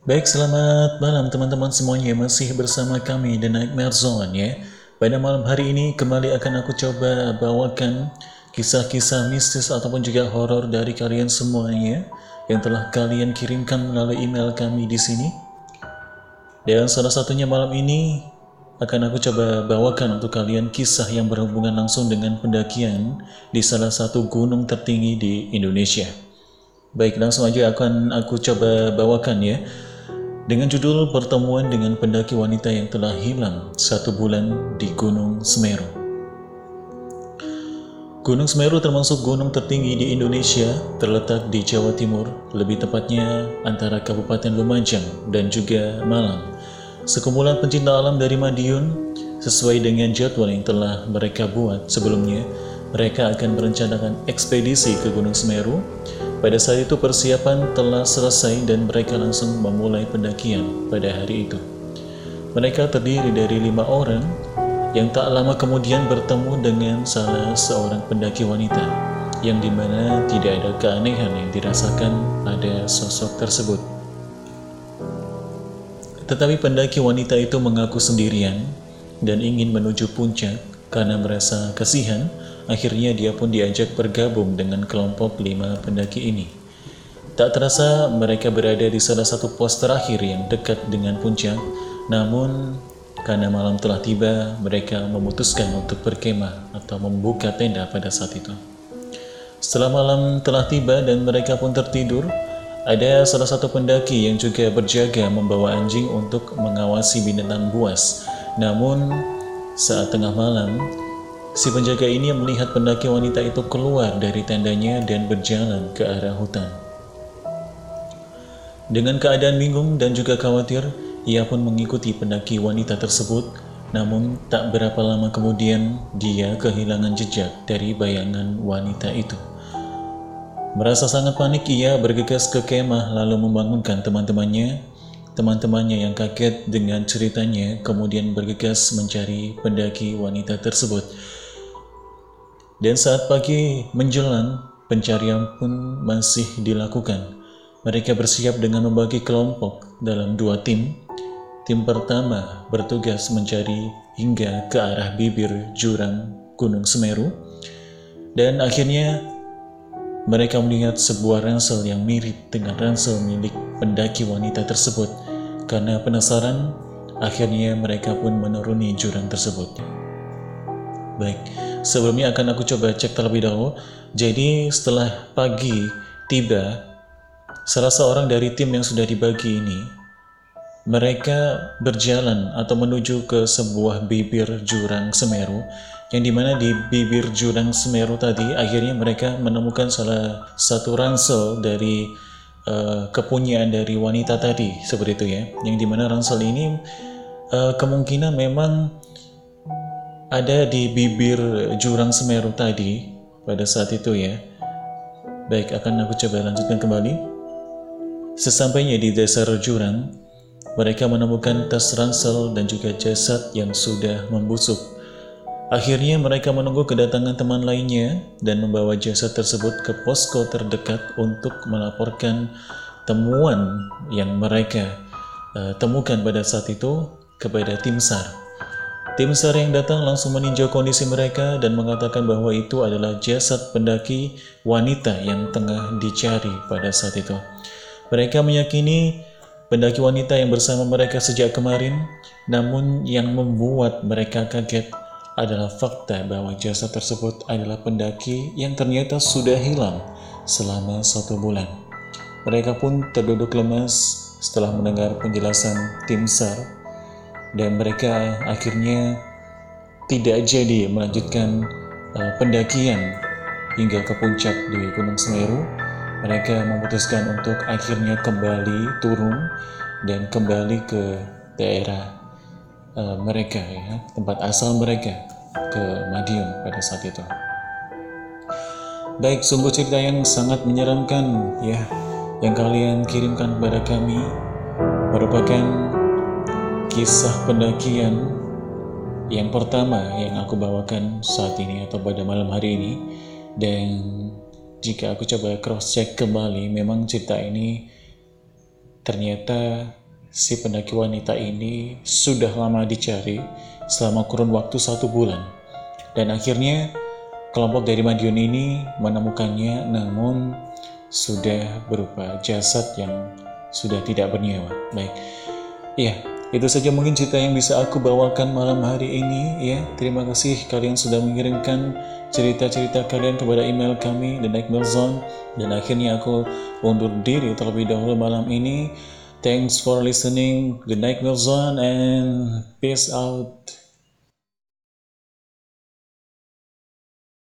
Baik, selamat malam teman-teman semuanya. Masih bersama kami The Nightmare Zone ya. Pada malam hari ini kembali akan aku coba bawakan Kisah-kisah mistis ataupun juga horor dari kalian semuanya Yang telah kalian kirimkan melalui email kami di sini. Dan salah satunya malam ini akan aku coba bawakan untuk kalian kisah yang berhubungan langsung dengan pendakian di salah satu gunung tertinggi di Indonesia. Baik, langsung aja akan aku coba bawakan ya dengan judul pertemuan dengan pendaki wanita yang telah hilang satu bulan di Gunung Semeru. Gunung Semeru termasuk gunung tertinggi di Indonesia, terletak di Jawa Timur, lebih tepatnya antara Kabupaten Lumajang dan juga Malang. Sekumpulan pencinta alam dari Madiun, sesuai dengan jadwal yang telah mereka buat sebelumnya, mereka akan merencanakan ekspedisi ke Gunung Semeru pada saat itu persiapan telah selesai dan mereka langsung memulai pendakian pada hari itu. Mereka terdiri dari lima orang yang tak lama kemudian bertemu dengan salah seorang pendaki wanita yang di mana tidak ada keanehan yang dirasakan pada sosok tersebut. Tetapi pendaki wanita itu mengaku sendirian dan ingin menuju puncak karena merasa kasihan Akhirnya dia pun diajak bergabung dengan kelompok lima pendaki ini. Tak terasa mereka berada di salah satu pos terakhir yang dekat dengan puncak, namun karena malam telah tiba, mereka memutuskan untuk berkemah atau membuka tenda pada saat itu. Setelah malam telah tiba dan mereka pun tertidur, ada salah satu pendaki yang juga berjaga membawa anjing untuk mengawasi binatang buas. Namun, saat tengah malam, Si penjaga ini melihat pendaki wanita itu keluar dari tendanya dan berjalan ke arah hutan. Dengan keadaan bingung dan juga khawatir, ia pun mengikuti pendaki wanita tersebut, namun tak berapa lama kemudian dia kehilangan jejak dari bayangan wanita itu. Merasa sangat panik, ia bergegas ke kemah lalu membangunkan teman-temannya. Teman-temannya yang kaget dengan ceritanya kemudian bergegas mencari pendaki wanita tersebut. Dan saat pagi menjelang, pencarian pun masih dilakukan. Mereka bersiap dengan membagi kelompok dalam dua tim. Tim pertama bertugas mencari hingga ke arah bibir jurang Gunung Semeru. Dan akhirnya mereka melihat sebuah ransel yang mirip dengan ransel milik pendaki wanita tersebut. Karena penasaran, akhirnya mereka pun menuruni jurang tersebut. Baik, sebelumnya akan aku coba cek terlebih dahulu. Jadi setelah pagi tiba, salah seorang dari tim yang sudah dibagi ini, mereka berjalan atau menuju ke sebuah bibir jurang Semeru, yang di mana di bibir jurang Semeru tadi akhirnya mereka menemukan salah satu ransel dari uh, kepunyaan dari wanita tadi, seperti itu ya, yang di mana ransel ini uh, kemungkinan memang ada di bibir jurang Semeru tadi pada saat itu ya. Baik, akan aku coba lanjutkan kembali. Sesampainya di dasar jurang, mereka menemukan tas ransel dan juga jasad yang sudah membusuk. Akhirnya mereka menunggu kedatangan teman lainnya dan membawa jasad tersebut ke posko terdekat untuk melaporkan temuan yang mereka uh, temukan pada saat itu kepada tim SAR. Tim SAR yang datang langsung meninjau kondisi mereka dan mengatakan bahwa itu adalah jasad pendaki wanita yang tengah dicari pada saat itu. Mereka meyakini pendaki wanita yang bersama mereka sejak kemarin, namun yang membuat mereka kaget adalah fakta bahwa jasad tersebut adalah pendaki yang ternyata sudah hilang selama satu bulan. Mereka pun terduduk lemas setelah mendengar penjelasan tim SAR dan mereka akhirnya tidak jadi melanjutkan uh, pendakian hingga ke puncak di Gunung Semeru. Mereka memutuskan untuk akhirnya kembali turun dan kembali ke daerah uh, mereka ya, tempat asal mereka ke Madiun pada saat itu. Baik, sungguh cerita yang sangat menyeramkan ya yang kalian kirimkan kepada kami merupakan kisah pendakian yang pertama yang aku bawakan saat ini atau pada malam hari ini dan jika aku coba cross check kembali memang cerita ini ternyata si pendaki wanita ini sudah lama dicari selama kurun waktu satu bulan. Dan akhirnya kelompok dari Madiun ini menemukannya namun sudah berupa jasad yang sudah tidak bernyawa. Baik, ya itu saja mungkin cerita yang bisa aku bawakan malam hari ini ya. Terima kasih kalian sudah mengirimkan cerita-cerita kalian kepada email kami The Night Zone dan akhirnya aku undur diri terlebih dahulu malam ini. Thanks for listening The Night Zone and peace out.